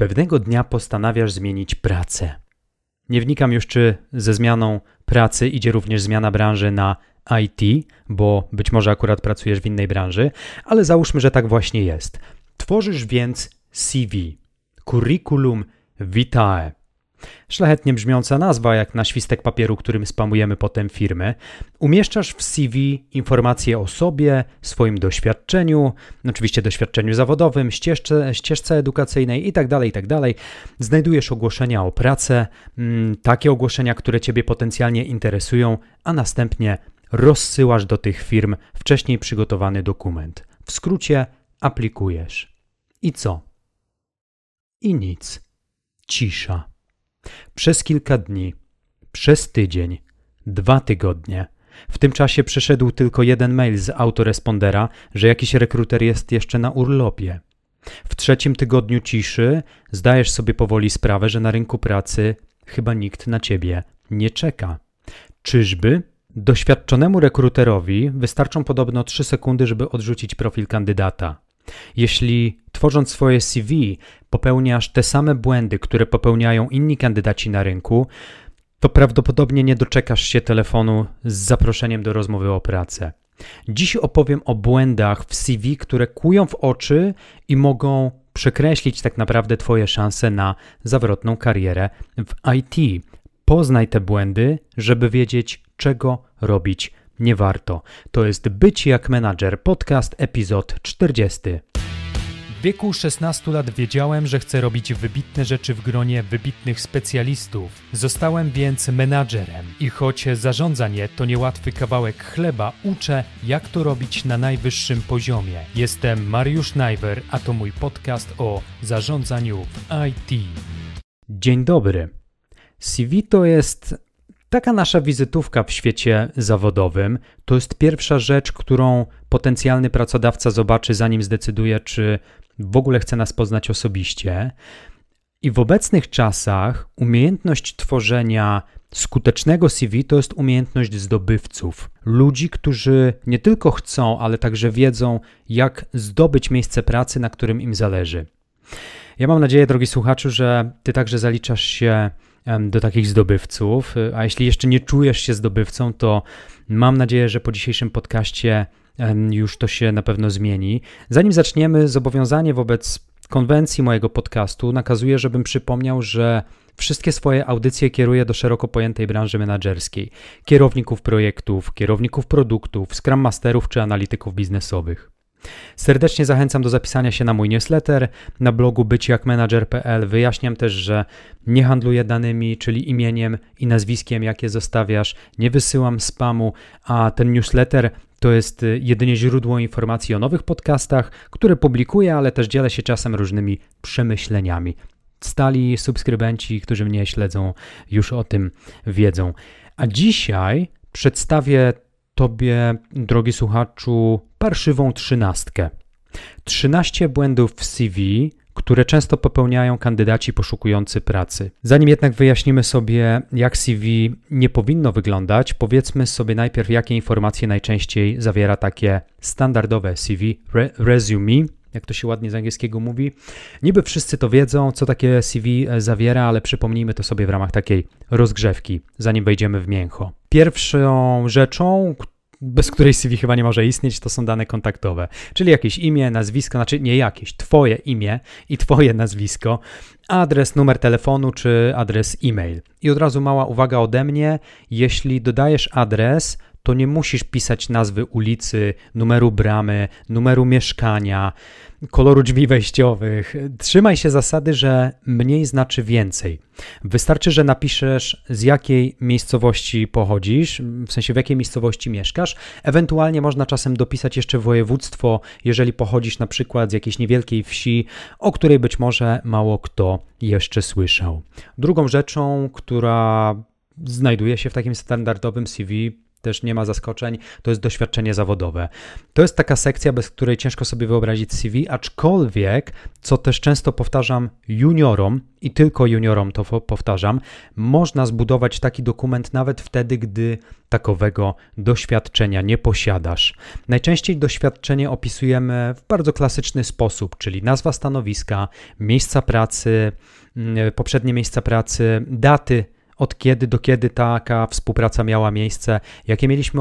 Pewnego dnia postanawiasz zmienić pracę. Nie wnikam już, czy ze zmianą pracy idzie również zmiana branży na IT, bo być może akurat pracujesz w innej branży, ale załóżmy, że tak właśnie jest. Tworzysz więc CV, Curriculum Vitae. Szlachetnie brzmiąca nazwa, jak na świstek papieru, którym spamujemy potem firmy. Umieszczasz w CV informacje o sobie, swoim doświadczeniu, oczywiście doświadczeniu zawodowym, ścieżce, ścieżce edukacyjnej itd., tak itd. Tak Znajdujesz ogłoszenia o pracę, mm, takie ogłoszenia, które Ciebie potencjalnie interesują, a następnie rozsyłasz do tych firm wcześniej przygotowany dokument. W skrócie aplikujesz. I co? I nic. Cisza. Przez kilka dni, przez tydzień, dwa tygodnie. W tym czasie przyszedł tylko jeden mail z autorespondera, że jakiś rekruter jest jeszcze na urlopie. W trzecim tygodniu ciszy zdajesz sobie powoli sprawę, że na rynku pracy chyba nikt na ciebie nie czeka. Czyżby? Doświadczonemu rekruterowi wystarczą podobno 3 sekundy, żeby odrzucić profil kandydata. Jeśli tworząc swoje CV popełniasz te same błędy, które popełniają inni kandydaci na rynku, to prawdopodobnie nie doczekasz się telefonu z zaproszeniem do rozmowy o pracę. Dziś opowiem o błędach w CV, które kują w oczy i mogą przekreślić tak naprawdę Twoje szanse na zawrotną karierę w IT. Poznaj te błędy, żeby wiedzieć, czego robić nie warto. To jest Być jak menadżer, podcast, epizod 40. W wieku 16 lat wiedziałem, że chcę robić wybitne rzeczy w gronie wybitnych specjalistów. Zostałem więc menadżerem i choć zarządzanie to niełatwy kawałek chleba, uczę, jak to robić na najwyższym poziomie. Jestem Mariusz Najwer, a to mój podcast o zarządzaniu w IT. Dzień dobry. CV to jest Taka nasza wizytówka w świecie zawodowym to jest pierwsza rzecz, którą potencjalny pracodawca zobaczy, zanim zdecyduje, czy w ogóle chce nas poznać osobiście. I w obecnych czasach umiejętność tworzenia skutecznego CV to jest umiejętność zdobywców. Ludzi, którzy nie tylko chcą, ale także wiedzą, jak zdobyć miejsce pracy, na którym im zależy. Ja mam nadzieję, drogi słuchaczu, że Ty także zaliczasz się do takich zdobywców. A jeśli jeszcze nie czujesz się zdobywcą, to mam nadzieję, że po dzisiejszym podcaście już to się na pewno zmieni. Zanim zaczniemy, zobowiązanie wobec konwencji mojego podcastu nakazuje, żebym przypomniał, że wszystkie swoje audycje kieruję do szeroko pojętej branży menedżerskiej: kierowników projektów, kierowników produktów, scrum masterów czy analityków biznesowych. Serdecznie zachęcam do zapisania się na mój newsletter na blogu byciakmanager.pl. Wyjaśniam też, że nie handluję danymi, czyli imieniem i nazwiskiem, jakie zostawiasz, nie wysyłam spamu, a ten newsletter to jest y, jedynie źródło informacji o nowych podcastach, które publikuję, ale też dzielę się czasem różnymi przemyśleniami. Stali subskrybenci, którzy mnie śledzą, już o tym wiedzą. A dzisiaj przedstawię Tobie, drogi słuchaczu, parszywą trzynastkę. 13 błędów w CV, które często popełniają kandydaci poszukujący pracy. Zanim jednak wyjaśnimy sobie, jak CV nie powinno wyglądać, powiedzmy sobie najpierw, jakie informacje najczęściej zawiera takie standardowe CV, re resume, jak to się ładnie z angielskiego mówi. Niby wszyscy to wiedzą, co takie CV zawiera, ale przypomnijmy to sobie w ramach takiej rozgrzewki, zanim wejdziemy w mięcho. Pierwszą rzeczą, bez której CV chyba nie może istnieć, to są dane kontaktowe, czyli jakieś imię, nazwisko, znaczy nie jakieś, twoje imię i twoje nazwisko, adres, numer telefonu czy adres e-mail. I od razu mała uwaga ode mnie, jeśli dodajesz adres, to nie musisz pisać nazwy ulicy, numeru bramy, numeru mieszkania, koloru drzwi wejściowych. Trzymaj się zasady, że mniej znaczy więcej. Wystarczy, że napiszesz z jakiej miejscowości pochodzisz, w sensie w jakiej miejscowości mieszkasz. Ewentualnie można czasem dopisać jeszcze województwo, jeżeli pochodzisz na przykład z jakiejś niewielkiej wsi, o której być może mało kto jeszcze słyszał. Drugą rzeczą, która znajduje się w takim standardowym CV, też nie ma zaskoczeń, to jest doświadczenie zawodowe. To jest taka sekcja, bez której ciężko sobie wyobrazić CV, aczkolwiek, co też często powtarzam juniorom i tylko juniorom to powtarzam, można zbudować taki dokument nawet wtedy, gdy takowego doświadczenia nie posiadasz. Najczęściej doświadczenie opisujemy w bardzo klasyczny sposób, czyli nazwa stanowiska, miejsca pracy, mm, poprzednie miejsca pracy, daty od kiedy do kiedy taka współpraca miała miejsce, jakie mieliśmy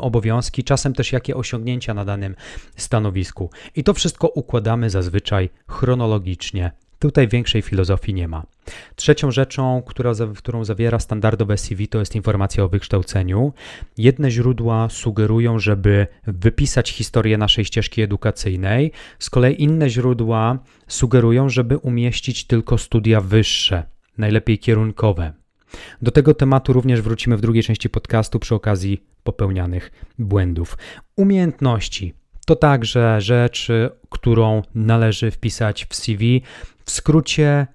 obowiązki, czasem też jakie osiągnięcia na danym stanowisku. I to wszystko układamy zazwyczaj chronologicznie. Tutaj większej filozofii nie ma. Trzecią rzeczą, która, którą zawiera standardowe CV, to jest informacja o wykształceniu. Jedne źródła sugerują, żeby wypisać historię naszej ścieżki edukacyjnej, z kolei inne źródła sugerują, żeby umieścić tylko studia wyższe, najlepiej kierunkowe. Do tego tematu również wrócimy w drugiej części podcastu przy okazji popełnianych błędów. Umiejętności to także rzecz, którą należy wpisać w CV. W skrócie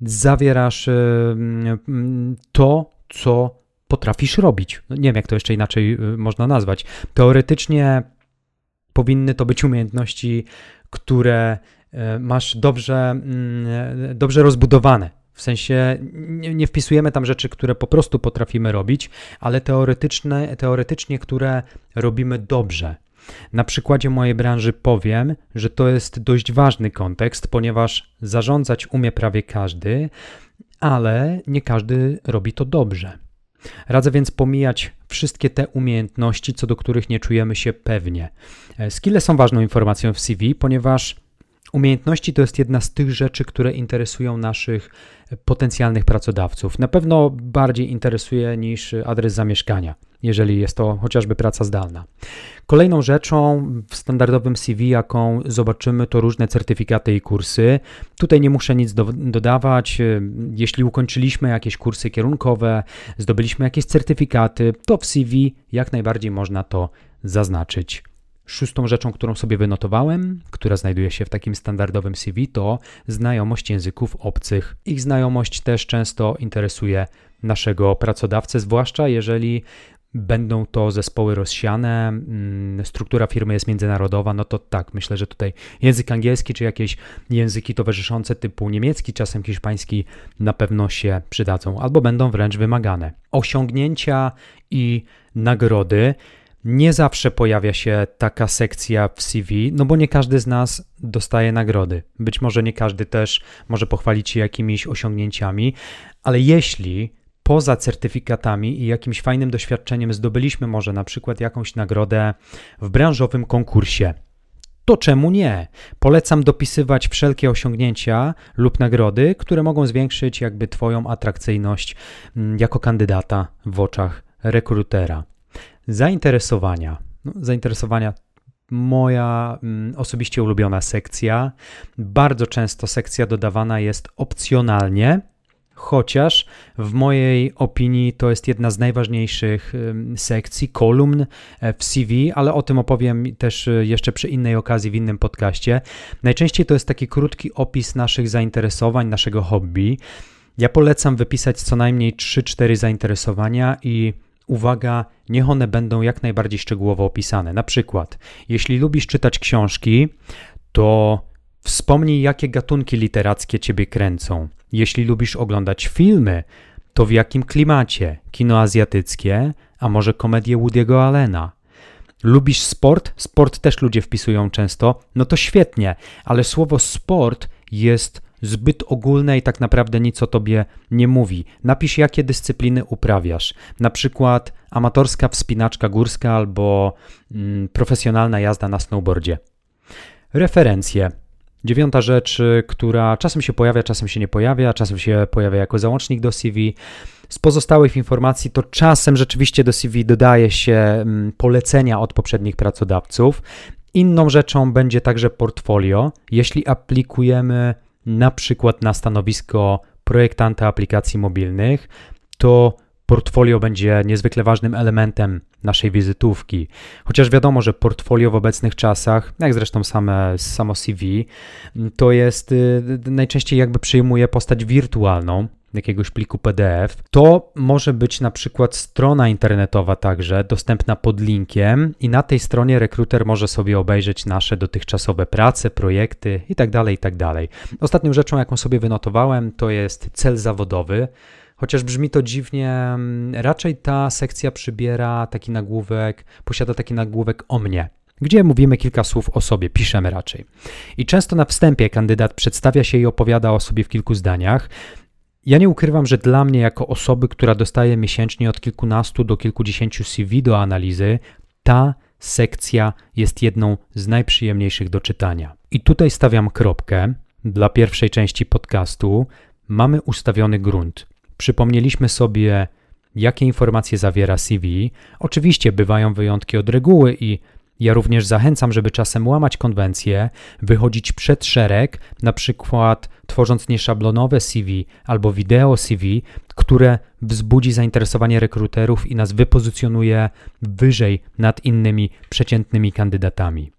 zawierasz to, co potrafisz robić. No, nie wiem, jak to jeszcze inaczej y, można nazwać. Teoretycznie powinny to być umiejętności, które e, masz dobrze, dobrze rozbudowane w sensie nie, nie, wpisujemy tam rzeczy, które po prostu potrafimy robić, ale teoretyczne, teoretycznie, które robimy dobrze. Na przykładzie mojej branży powiem, że to jest dość ważny kontekst, ponieważ zarządzać umie prawie każdy, ale nie każdy robi to dobrze. Radzę więc pomijać wszystkie te umiejętności, co do których nie czujemy się pewnie. E, skille są ważną informacją w CV, ponieważ Umiejętności to jest jedna z tych rzeczy, które interesują naszych potencjalnych pracodawców. Na pewno bardziej interesuje niż adres zamieszkania, jeżeli jest to chociażby praca zdalna. Kolejną rzeczą w standardowym CV, jaką zobaczymy, to różne certyfikaty i kursy. Tutaj nie muszę nic do, dodawać. Jeśli ukończyliśmy jakieś kursy kierunkowe, zdobyliśmy jakieś certyfikaty, to w CV jak najbardziej można to zaznaczyć. Szóstą rzeczą, którą sobie wynotowałem, która znajduje się w takim standardowym CV, to znajomość języków obcych. Ich znajomość też często interesuje naszego pracodawcę, zwłaszcza jeżeli będą to zespoły rozsiane, mm, struktura firmy jest międzynarodowa, no to tak, myślę, że tutaj język angielski czy jakieś języki towarzyszące typu niemiecki, czasem hiszpański na pewno się przydadzą albo będą wręcz wymagane. Osiągnięcia i nagrody nie zawsze pojawia się taka sekcja w CV, no bo nie każdy z nas dostaje nagrody. Być może nie każdy też może pochwalić się jakimiś osiągnięciami, ale jeśli poza certyfikatami i jakimś fajnym doświadczeniem zdobyliśmy może na przykład jakąś nagrodę w branżowym konkursie, to czemu nie? Polecam dopisywać wszelkie osiągnięcia lub nagrody, które mogą zwiększyć jakby Twoją atrakcyjność mm, jako kandydata w oczach rekrutera. Zainteresowania. No, zainteresowania moja mm, osobiście ulubiona sekcja. Bardzo często sekcja dodawana jest opcjonalnie, chociaż w mojej opinii to jest jedna z najważniejszych sekcji, kolumn e, w CV, ale o tym opowiem też e, jeszcze przy innej okazji, w innym podcaście. Najczęściej to jest taki krótki opis naszych zainteresowań, naszego hobby. Ja polecam wypisać co najmniej 3-4 zainteresowania i uwaga, niech one będą jak najbardziej szczegółowo opisane. Na przykład, jeśli lubisz czytać książki, to wspomnij, jakie gatunki literackie ciebie kręcą. Jeśli lubisz oglądać filmy, to w jakim klimacie? Kino azjatyckie, a może komedię Woody'ego Allena? Lubisz sport? Sport też ludzie wpisują często. No to świetnie, ale słowo sport jest zbyt ogólne i tak naprawdę nic o tobie nie mówi. Napisz, jakie dyscypliny uprawiasz. Na przykład amatorska wspinaczka górska albo mm, profesjonalna jazda na snowboardzie. Referencje. Dziewiąta rzecz, która czasem się pojawia, czasem się nie pojawia, czasem się pojawia jako załącznik do CV. Z pozostałych informacji to czasem rzeczywiście do CV dodaje się mm, polecenia od poprzednich pracodawców. Inną rzeczą będzie także portfolio. Jeśli aplikujemy na przykład na stanowisko projektanta aplikacji mobilnych, to portfolio będzie niezwykle ważnym elementem naszej wizytówki. Chociaż wiadomo, że portfolio w obecnych czasach, jak zresztą same, samo CV, to jest y, najczęściej jakby przyjmuje postać wirtualną, jakiegoś pliku PDF. To może być na przykład strona internetowa także, dostępna pod linkiem i na tej stronie rekruter może sobie obejrzeć nasze dotychczasowe prace, projekty itd., tak itd. Tak Ostatnią rzeczą, jaką sobie wynotowałem, to jest cel zawodowy. Chociaż brzmi to dziwnie, mm, raczej ta sekcja przybiera taki nagłówek, posiada taki nagłówek o mnie gdzie mówimy kilka słów o sobie, piszemy raczej. I często na wstępie kandydat przedstawia się i opowiada o sobie w kilku zdaniach. Ja nie ukrywam, że dla mnie, jako osoby, która dostaje miesięcznie od kilkunastu do kilkudziesięciu CV do analizy, ta sekcja jest jedną z najprzyjemniejszych do czytania. I tutaj stawiam kropkę. Dla pierwszej części podcastu mamy ustawiony grunt. Przypomnieliśmy sobie, jakie informacje zawiera CV. Oczywiście bywają wyjątki od reguły i ja również zachęcam, żeby czasem łamać konwencje, wychodzić przed szereg, na przykład tworząc nieszablonowe CV albo wideo CV, które wzbudzi zainteresowanie rekruterów i nas wypozycjonuje wyżej nad innymi przeciętnymi kandydatami.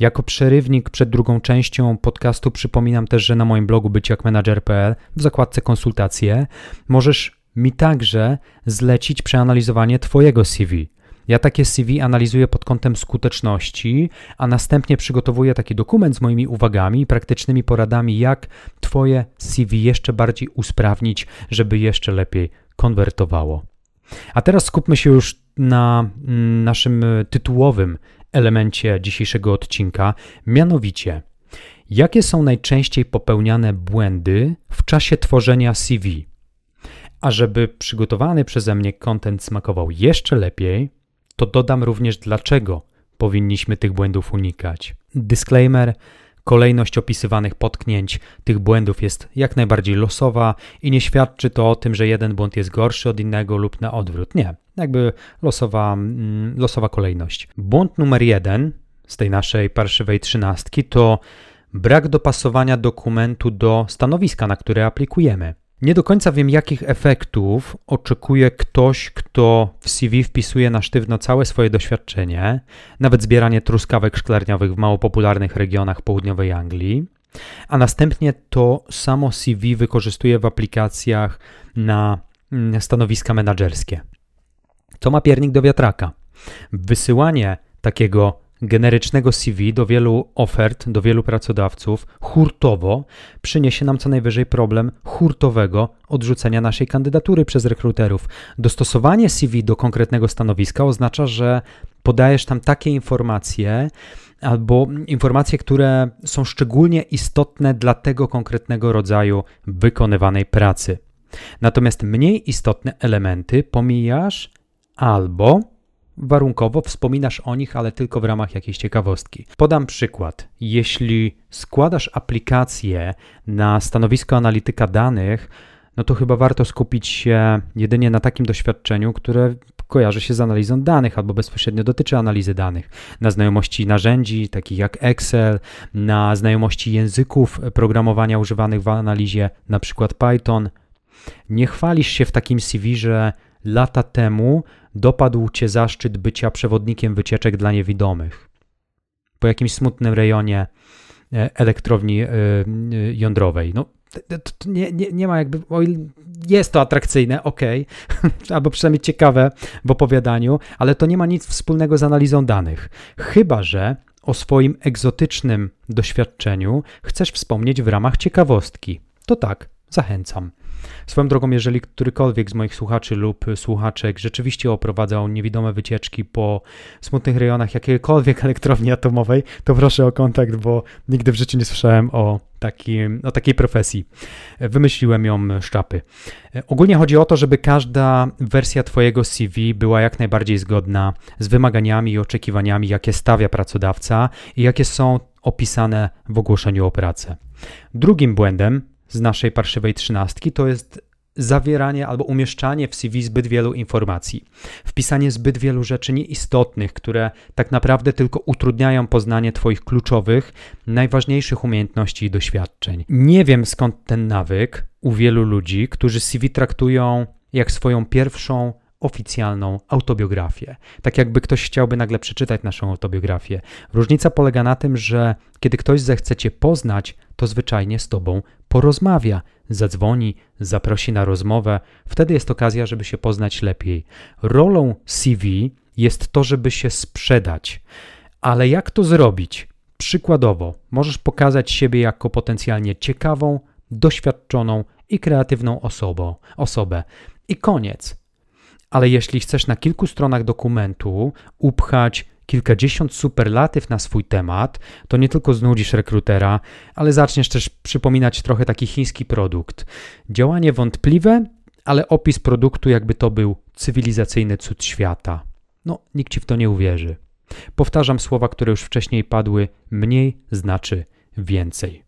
Jako przerywnik przed drugą częścią podcastu przypominam też, że na moim blogu byciakmanager.pl w zakładce konsultacje możesz mi także zlecić przeanalizowanie Twojego CV. Ja takie CV analizuję pod kątem skuteczności, a następnie przygotowuję taki dokument z moimi uwagami i praktycznymi poradami, jak Twoje CV jeszcze bardziej usprawnić, żeby jeszcze lepiej konwertowało. A teraz skupmy się już na mm, naszym tytułowym elemencie dzisiejszego odcinka, mianowicie jakie są najczęściej popełniane błędy w czasie tworzenia CV. A żeby przygotowany przeze mnie kontent smakował jeszcze lepiej, to dodam również dlaczego powinniśmy tych błędów unikać. Disclaimer: Kolejność opisywanych potknięć tych błędów jest jak najbardziej losowa i nie świadczy to o tym, że jeden błąd jest gorszy od innego lub na odwrót. Nie, jakby losowa, mm, losowa kolejność. Błąd numer jeden z tej naszej parszywej trzynastki to brak dopasowania dokumentu do stanowiska, na które aplikujemy. Nie do końca wiem, jakich efektów oczekuje ktoś, kto w CV wpisuje na sztywno całe swoje doświadczenie, nawet zbieranie truskawek szklarniowych w mało popularnych regionach południowej Anglii, a następnie to samo CV wykorzystuje w aplikacjach na mm, stanowiska menedżerskie. To ma piernik do wiatraka. Wysyłanie takiego generycznego CV do wielu ofert, do wielu pracodawców hurtowo przyniesie nam co najwyżej problem hurtowego odrzucenia naszej kandydatury przez rekruterów. Dostosowanie CV do konkretnego stanowiska oznacza, że podajesz tam takie informacje, albo informacje, które są szczególnie istotne dla tego konkretnego rodzaju wykonywanej pracy. Natomiast mniej istotne elementy pomijasz albo warunkowo wspominasz o nich, ale tylko w ramach jakiejś ciekawostki. Podam przykład. Jeśli składasz aplikację na stanowisko analityka danych, no to chyba warto skupić się jedynie na takim doświadczeniu, które kojarzy się z analizą danych albo bezpośrednio dotyczy analizy danych, na znajomości narzędzi takich jak Excel, na znajomości języków programowania używanych w analizie, na przykład Python. Nie chwalisz się w takim CV, że lata temu dopadł cię zaszczyt bycia przewodnikiem wycieczek dla niewidomych. Po jakimś smutnym rejonie e, elektrowni e, e, jądrowej. No, nie, nie, nie ma jakby, jest to atrakcyjne, ok, albo przynajmniej ciekawe w opowiadaniu, ale to nie ma nic wspólnego z analizą danych. Chyba, że o swoim egzotycznym doświadczeniu chcesz wspomnieć w ramach ciekawostki. To tak, zachęcam. Swoją drogą, jeżeli którykolwiek z moich słuchaczy lub słuchaczek rzeczywiście oprowadzał niewidome wycieczki po smutnych rejonach jakiejkolwiek elektrowni atomowej, to proszę o kontakt, bo nigdy w życiu nie słyszałem o, takim, o takiej profesji. Wymyśliłem ją szczapy. Ogólnie chodzi o to, żeby każda wersja Twojego CV była jak najbardziej zgodna z wymaganiami i oczekiwaniami, jakie stawia pracodawca i jakie są opisane w ogłoszeniu o pracę. Drugim błędem z naszej parszywej trzynastki to jest zawieranie albo umieszczanie w CV zbyt wielu informacji, wpisanie zbyt wielu rzeczy nieistotnych, które tak naprawdę tylko utrudniają poznanie Twoich kluczowych, najważniejszych umiejętności i doświadczeń. Nie wiem skąd ten nawyk u wielu ludzi, którzy CV traktują jak swoją pierwszą oficjalną autobiografię. Tak jakby ktoś chciałby nagle przeczytać naszą autobiografię. Różnica polega na tym, że kiedy ktoś zechce Cię poznać, to zwyczajnie z Tobą porozmawia, zadzwoni, zaprosi na rozmowę. Wtedy jest okazja, żeby się poznać lepiej. Rolą CV jest to, żeby się sprzedać. Ale jak to zrobić? Przykładowo, możesz pokazać siebie jako potencjalnie ciekawą, doświadczoną i kreatywną osobą, osobę. I koniec. Ale jeśli chcesz na kilku stronach dokumentu upchać kilkadziesiąt superlatyw na swój temat, to nie tylko znudzisz rekrutera, ale zaczniesz też przypominać trochę taki chiński produkt. Działanie wątpliwe, ale opis produktu, jakby to był cywilizacyjny cud świata. No, nikt ci w to nie uwierzy. Powtarzam słowa, które już wcześniej padły: mniej znaczy więcej.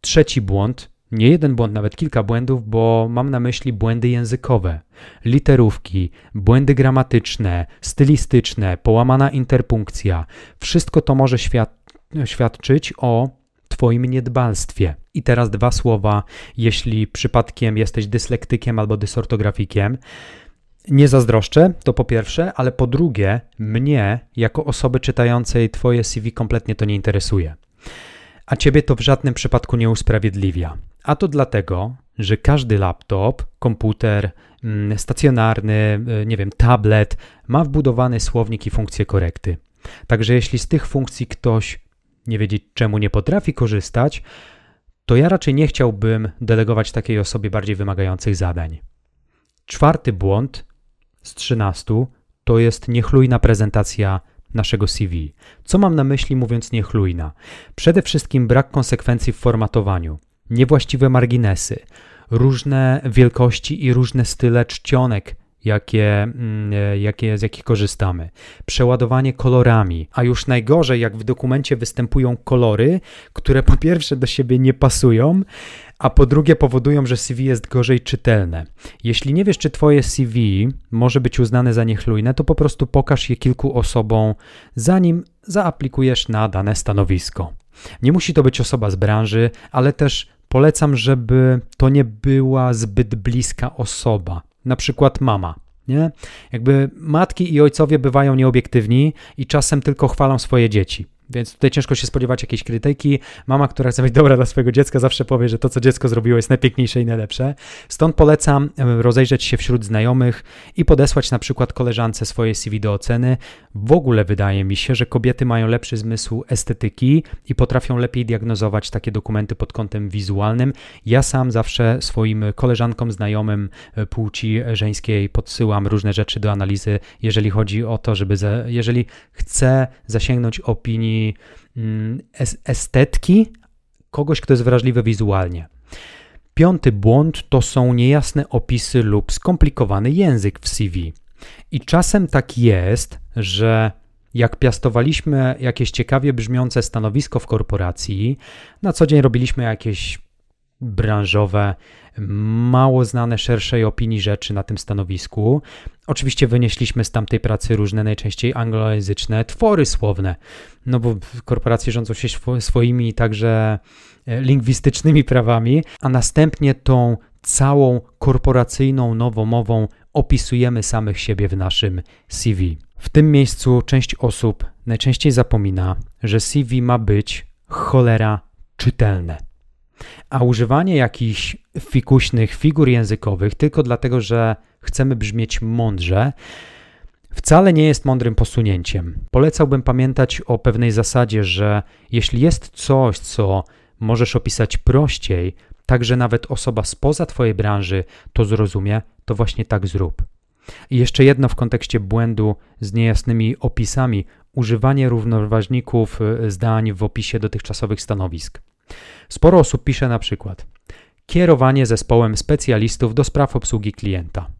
Trzeci błąd nie jeden błąd, nawet kilka błędów, bo mam na myśli błędy językowe, literówki, błędy gramatyczne, stylistyczne, połamana interpunkcja. Wszystko to może świad świadczyć o Twoim niedbalstwie. I teraz dwa słowa, jeśli przypadkiem jesteś dyslektykiem albo dysortografikiem. Nie zazdroszczę, to po pierwsze, ale po drugie, mnie, jako osoby czytającej Twoje CV, kompletnie to nie interesuje. A Ciebie to w żadnym przypadku nie usprawiedliwia. A to dlatego, że każdy laptop, komputer, mm, stacjonarny, y, nie wiem, tablet ma wbudowany słownik i funkcję korekty. Także jeśli z tych funkcji ktoś nie wiedzieć czemu nie potrafi korzystać, to ja raczej nie chciałbym delegować takiej osobie bardziej wymagających zadań. Czwarty błąd z 13 to jest niechlujna prezentacja naszego CV. Co mam na myśli mówiąc niechlujna? Przede wszystkim brak konsekwencji w formatowaniu niewłaściwe marginesy, różne wielkości i różne style czcionek, jakie, mm, e, jakie, z jakich korzystamy, przeładowanie kolorami, a już najgorzej, jak w dokumencie występują kolory, które po pierwsze do siebie nie pasują, a po drugie powodują, że CV jest gorzej czytelne. Jeśli nie wiesz, czy Twoje CV może być uznane za niechlujne, to po prostu pokaż je kilku osobom, zanim zaaplikujesz na dane stanowisko. Nie musi to być osoba z branży, ale też polecam, żeby to nie była zbyt bliska osoba, na przykład mama. Nie? Jakby matki i ojcowie bywają nieobiektywni i czasem tylko chwalą swoje dzieci. Więc tutaj ciężko się spodziewać jakiejś krytyki. Mama, która chce być dobra dla swojego dziecka, zawsze powie, że to, co dziecko zrobiło, jest najpiękniejsze i najlepsze. Stąd polecam rozejrzeć się wśród znajomych i podesłać na przykład koleżance swoje CV do oceny. W ogóle wydaje mi się, że kobiety mają lepszy zmysł estetyki i potrafią lepiej diagnozować takie dokumenty pod kątem wizualnym. Ja sam zawsze swoim koleżankom, znajomym e, płci żeńskiej podsyłam różne rzeczy do analizy, jeżeli chodzi o to, żeby, za, jeżeli chcę zasięgnąć opinii Mm, estetki kogoś, kto jest wrażliwy wizualnie. Piąty błąd to są niejasne opisy lub skomplikowany język w CV. I czasem tak jest, że jak piastowaliśmy jakieś ciekawie brzmiące stanowisko w korporacji, na co dzień robiliśmy jakieś branżowe, mało znane szerszej opinii rzeczy na tym stanowisku. Oczywiście wynieśliśmy z tamtej pracy różne, najczęściej anglojęzyczne twory słowne, no bo korporacje rządzą się swoimi także e, lingwistycznymi prawami, a następnie tą całą korporacyjną nowomową opisujemy samych siebie w naszym CV. W tym miejscu część osób najczęściej zapomina, że CV ma być cholera czytelne. A używanie jakichś fikuśnych figur językowych tylko dlatego, że chcemy brzmieć mądrze, wcale nie jest mądrym posunięciem. Polecałbym pamiętać o pewnej zasadzie, że jeśli jest coś, co możesz opisać prościej, tak że nawet osoba spoza Twojej branży to zrozumie, to właśnie tak zrób. I jeszcze jedno w kontekście błędu z niejasnymi opisami: używanie równoważników y, zdań w opisie dotychczasowych stanowisk. Sporo osób pisze na przykład kierowanie zespołem specjalistów do spraw obsługi klienta.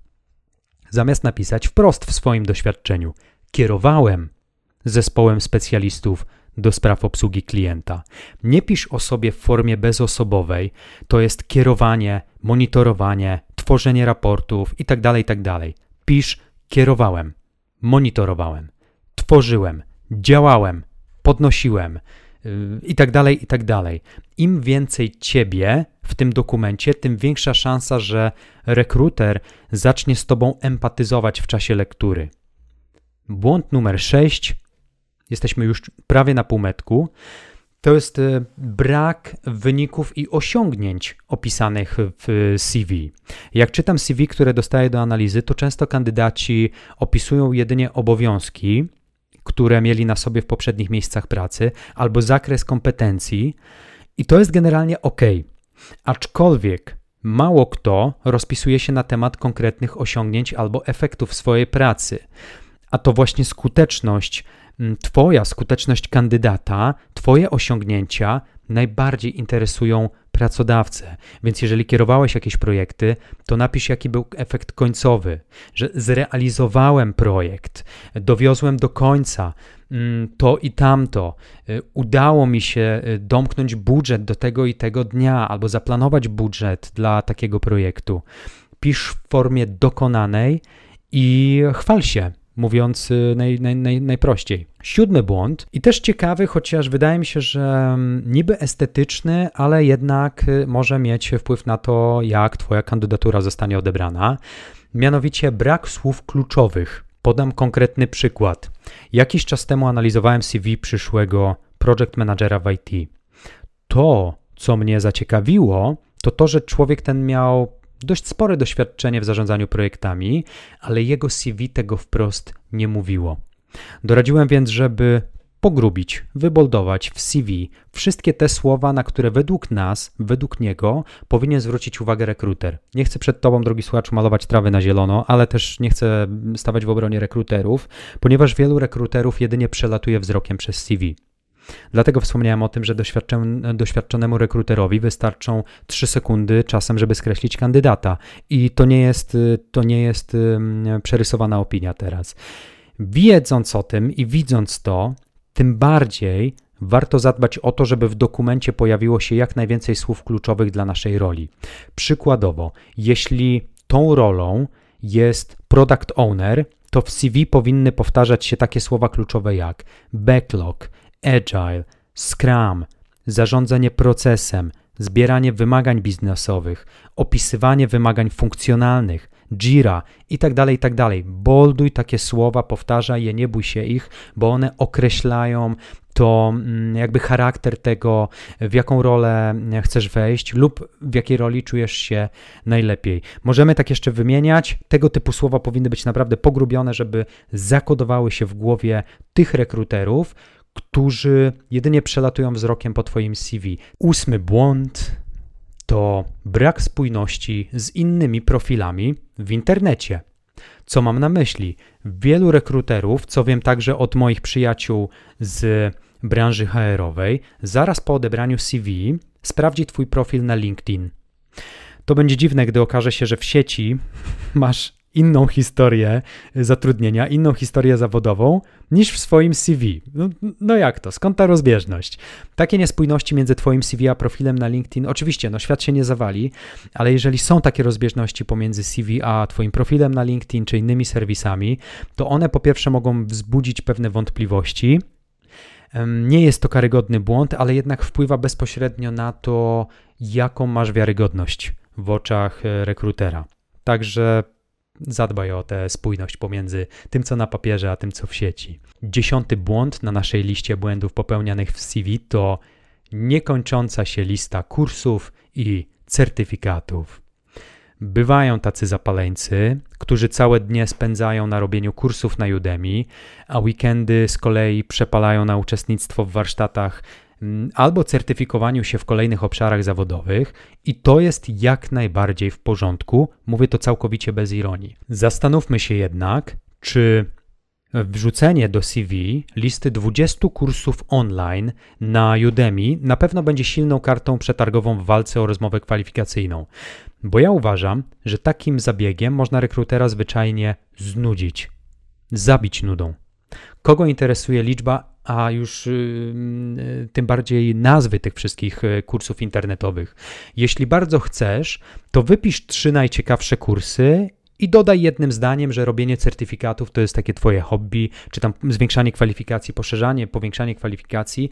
Zamiast napisać wprost w swoim doświadczeniu kierowałem zespołem specjalistów do spraw obsługi klienta. Nie pisz o sobie w formie bezosobowej, to jest kierowanie, monitorowanie, tworzenie raportów itd. Tak itd. Tak pisz kierowałem, monitorowałem, tworzyłem, działałem, podnosiłem, i tak dalej, i tak dalej. Im więcej ciebie w tym dokumencie, tym większa szansa, że rekruter zacznie z tobą empatyzować w czasie lektury. Błąd numer 6. Jesteśmy już prawie na półmetku. To jest e, brak wyników i osiągnięć opisanych w CV. Jak czytam CV, które dostaję do analizy, to często kandydaci opisują jedynie obowiązki, które mieli na sobie w poprzednich miejscach pracy, albo zakres kompetencji, i to jest generalnie ok. Aczkolwiek mało kto rozpisuje się na temat konkretnych osiągnięć albo efektów swojej pracy. A to właśnie skuteczność, Twoja skuteczność kandydata, Twoje osiągnięcia najbardziej interesują pracodawcę. Więc jeżeli kierowałeś jakieś projekty, to napisz, jaki był efekt końcowy, że zrealizowałem projekt, dowiozłem do końca mm, to i tamto, y, udało mi się y, domknąć budżet do tego i tego dnia, albo zaplanować budżet dla takiego projektu. Pisz w formie dokonanej i chwal się mówiąc y, naj, naj, naj, najprościej. Siódmy błąd i też ciekawy, chociaż wydaje mi się, że mm, niby estetyczny, ale jednak y, może mieć wpływ na to, jak Twoja kandydatura zostanie odebrana. Mianowicie brak słów kluczowych. Podam konkretny przykład. Jakiś czas temu analizowałem CV przyszłego project managera w IT. To, co mnie zaciekawiło, to to, że człowiek ten miał dość spore doświadczenie w zarządzaniu projektami, ale jego CV tego wprost nie mówiło. Doradziłem więc, żeby pogrubić, wyboldować w CV wszystkie te słowa, na które według nas, według niego powinien zwrócić uwagę rekruter. Nie chcę przed tobą, drogi słuchaczu, malować trawy na zielono, ale też nie chcę stawać w obronie rekruterów, ponieważ wielu rekruterów jedynie przelatuje wzrokiem przez CV. Dlatego wspomniałem o tym, że doświadczonemu rekruterowi wystarczą 3 sekundy czasem, żeby skreślić kandydata. I to nie jest, to nie jest przerysowana opinia teraz. Wiedząc o tym i widząc to, tym bardziej warto zadbać o to, żeby w dokumencie pojawiło się jak najwięcej słów kluczowych dla naszej roli. Przykładowo, jeśli tą rolą jest product owner, to w CV powinny powtarzać się takie słowa kluczowe jak backlog, agile, scrum, zarządzanie procesem, zbieranie wymagań biznesowych, opisywanie wymagań funkcjonalnych, Jira i tak dalej, i tak dalej. Bolduj takie słowa, powtarzaj je, nie bój się ich, bo one określają to mm, jakby charakter tego, w jaką rolę chcesz wejść lub w jakiej roli czujesz się najlepiej. Możemy tak jeszcze wymieniać. Tego typu słowa powinny być naprawdę pogrubione, żeby zakodowały się w głowie tych rekruterów, którzy jedynie przelatują wzrokiem po Twoim CV. Ósmy błąd to brak spójności z innymi profilami w internecie. Co mam na myśli? Wielu rekruterów, co wiem także od moich przyjaciół z branży HR-owej, zaraz po odebraniu CV sprawdzi Twój profil na LinkedIn. To będzie dziwne, gdy okaże się, że w sieci masz inną historię zatrudnienia, inną historię zawodową niż w swoim CV. No, no, jak to? Skąd ta rozbieżność? Takie niespójności między Twoim CV a profilem na LinkedIn, oczywiście, no świat się nie zawali, ale jeżeli są takie rozbieżności pomiędzy CV a Twoim profilem na LinkedIn czy innymi serwisami, to one po pierwsze mogą wzbudzić pewne wątpliwości. Nie jest to karygodny błąd, ale jednak wpływa bezpośrednio na to, jaką masz wiarygodność w oczach e, rekrutera. Także Zadbaj o tę spójność pomiędzy tym, co na papierze, a tym, co w sieci. Dziesiąty błąd na naszej liście błędów popełnianych w CV to niekończąca się lista kursów i certyfikatów. Bywają tacy zapaleńcy, którzy całe dnie spędzają na robieniu kursów na Udemy, a weekendy z kolei przepalają na uczestnictwo w warsztatach albo certyfikowaniu się w kolejnych obszarach zawodowych, i to jest jak najbardziej w porządku. Mówię to całkowicie bez ironii. Zastanówmy się jednak, czy wrzucenie do CV listy 20 kursów online na Udemy na pewno będzie silną kartą przetargową w walce o rozmowę kwalifikacyjną. Bo ja uważam, że takim zabiegiem można rekrutera zwyczajnie znudzić, zabić nudą. Kogo interesuje liczba a już y, y, tym bardziej nazwy tych wszystkich y, kursów internetowych. Jeśli bardzo chcesz, to wypisz trzy najciekawsze kursy I dodaj jednym zdaniem, że robienie certyfikatów to jest takie twoje hobby, czy tam zwiększanie kwalifikacji, poszerzanie, powiększanie kwalifikacji,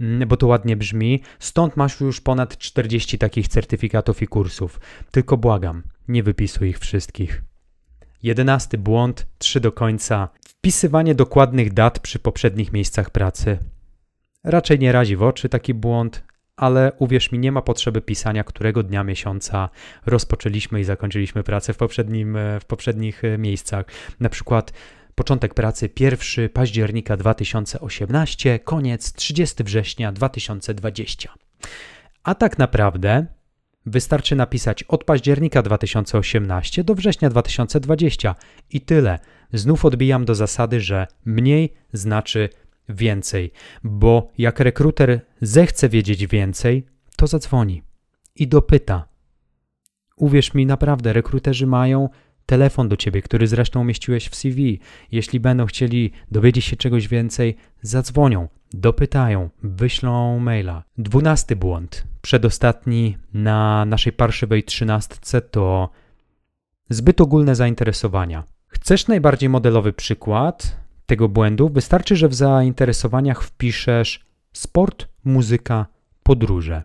mm, bo to ładnie brzmi. Stąd masz już ponad 40 takich certyfikatów i kursów. Tylko błagam, nie wypisuj ich wszystkich. Jedenasty błąd, trzy do końca. Wpisywanie dokładnych dat przy poprzednich miejscach pracy. Raczej nie razi w oczy taki błąd, ale uwierz mi, nie ma potrzeby pisania, którego dnia miesiąca rozpoczęliśmy i zakończyliśmy pracę w, poprzednim, w poprzednich e, miejscach. Na przykład początek pracy 1 października 2018, koniec 30 września 2020. A tak naprawdę wystarczy napisać od października 2018 do września 2020 i tyle. Znów odbijam do zasady, że mniej znaczy więcej, bo jak rekruter zechce wiedzieć więcej, to zadzwoni i dopyta. Uwierz mi, naprawdę, rekruterzy mają telefon do ciebie, który zresztą umieściłeś w CV. Jeśli będą chcieli dowiedzieć się czegoś więcej, zadzwonią, dopytają, wyślą maila. Dwunasty błąd, przedostatni na naszej parszywej trzynastce to zbyt ogólne zainteresowania. Chcesz najbardziej modelowy przykład? tego błędu, wystarczy, że w zainteresowaniach wpiszesz sport, muzyka, podróże.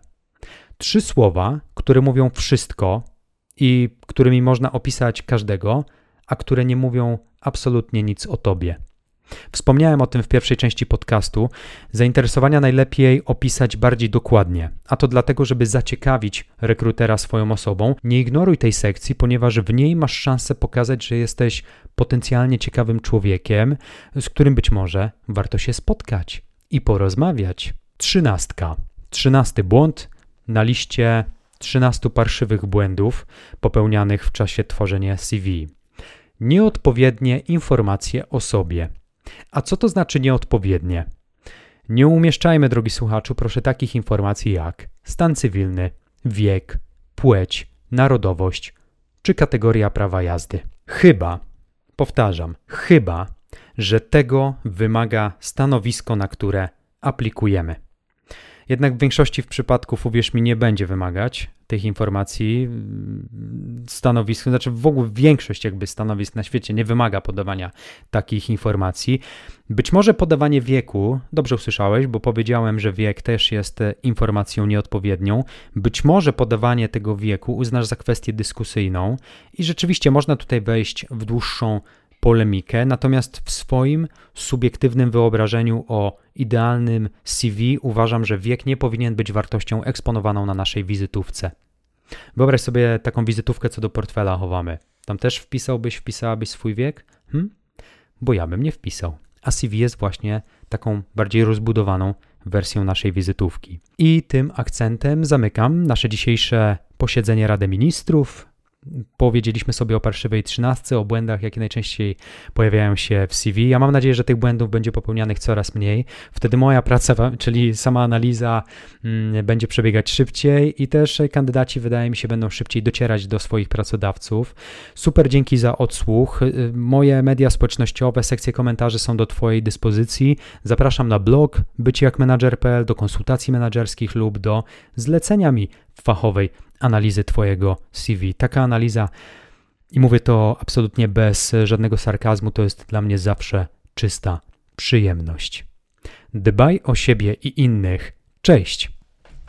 Trzy słowa, które mówią wszystko i którymi można opisać każdego, a które nie mówią absolutnie nic o tobie. Wspomniałem o tym w pierwszej części podcastu. Zainteresowania najlepiej opisać bardziej dokładnie, a to dlatego, żeby zaciekawić rekrutera swoją osobą. Nie ignoruj tej sekcji, ponieważ w niej masz szansę pokazać, że jesteś potencjalnie ciekawym człowiekiem, z którym być może warto się spotkać i porozmawiać. Trzynastka. Trzynasty błąd na liście 13 parszywych błędów popełnianych w czasie tworzenia CV. Nieodpowiednie informacje o sobie. A co to znaczy nieodpowiednie? Nie umieszczajmy, drogi słuchaczu, proszę takich informacji jak stan cywilny, wiek, płeć, narodowość czy kategoria prawa jazdy. Chyba, powtarzam, chyba, że tego wymaga stanowisko, na które aplikujemy. Jednak w większości przypadków, uwierz mi, nie będzie wymagać tych informacji. Stanowisk, znaczy w ogóle większość jakby stanowisk na świecie nie wymaga podawania takich informacji. Być może podawanie wieku, dobrze usłyszałeś, bo powiedziałem, że wiek też jest informacją nieodpowiednią. Być może podawanie tego wieku uznasz za kwestię dyskusyjną i rzeczywiście można tutaj wejść w dłuższą polemikę, natomiast w swoim subiektywnym wyobrażeniu o idealnym CV uważam, że wiek nie powinien być wartością eksponowaną na naszej wizytówce. Wyobraź sobie taką wizytówkę, co do portfela chowamy. Tam też wpisałbyś, wpisałabyś swój wiek? Hm? Bo ja bym nie wpisał. A CV jest właśnie taką bardziej rozbudowaną wersją naszej wizytówki. I tym akcentem zamykam nasze dzisiejsze posiedzenie Rady Ministrów. Powiedzieliśmy sobie o parszywej trzynastce, o błędach, jakie najczęściej pojawiają się w CV. Ja mam nadzieję, że tych błędów będzie popełnianych coraz mniej. Wtedy moja praca, czyli sama analiza, mm, będzie przebiegać szybciej i też kandydaci, wydaje mi się, będą szybciej docierać do swoich pracodawców. Super, dzięki za odsłuch. Y, moje media społecznościowe, sekcje komentarzy są do Twojej dyspozycji. Zapraszam na blog bycijakmenadżer.pl do konsultacji menedżerskich lub do zlecenia mi fachowej analizy Twojego CV. Taka analiza, i mówię to absolutnie bez żadnego sarkazmu, to jest dla mnie zawsze czysta przyjemność. Dbaj o siebie i innych. Cześć!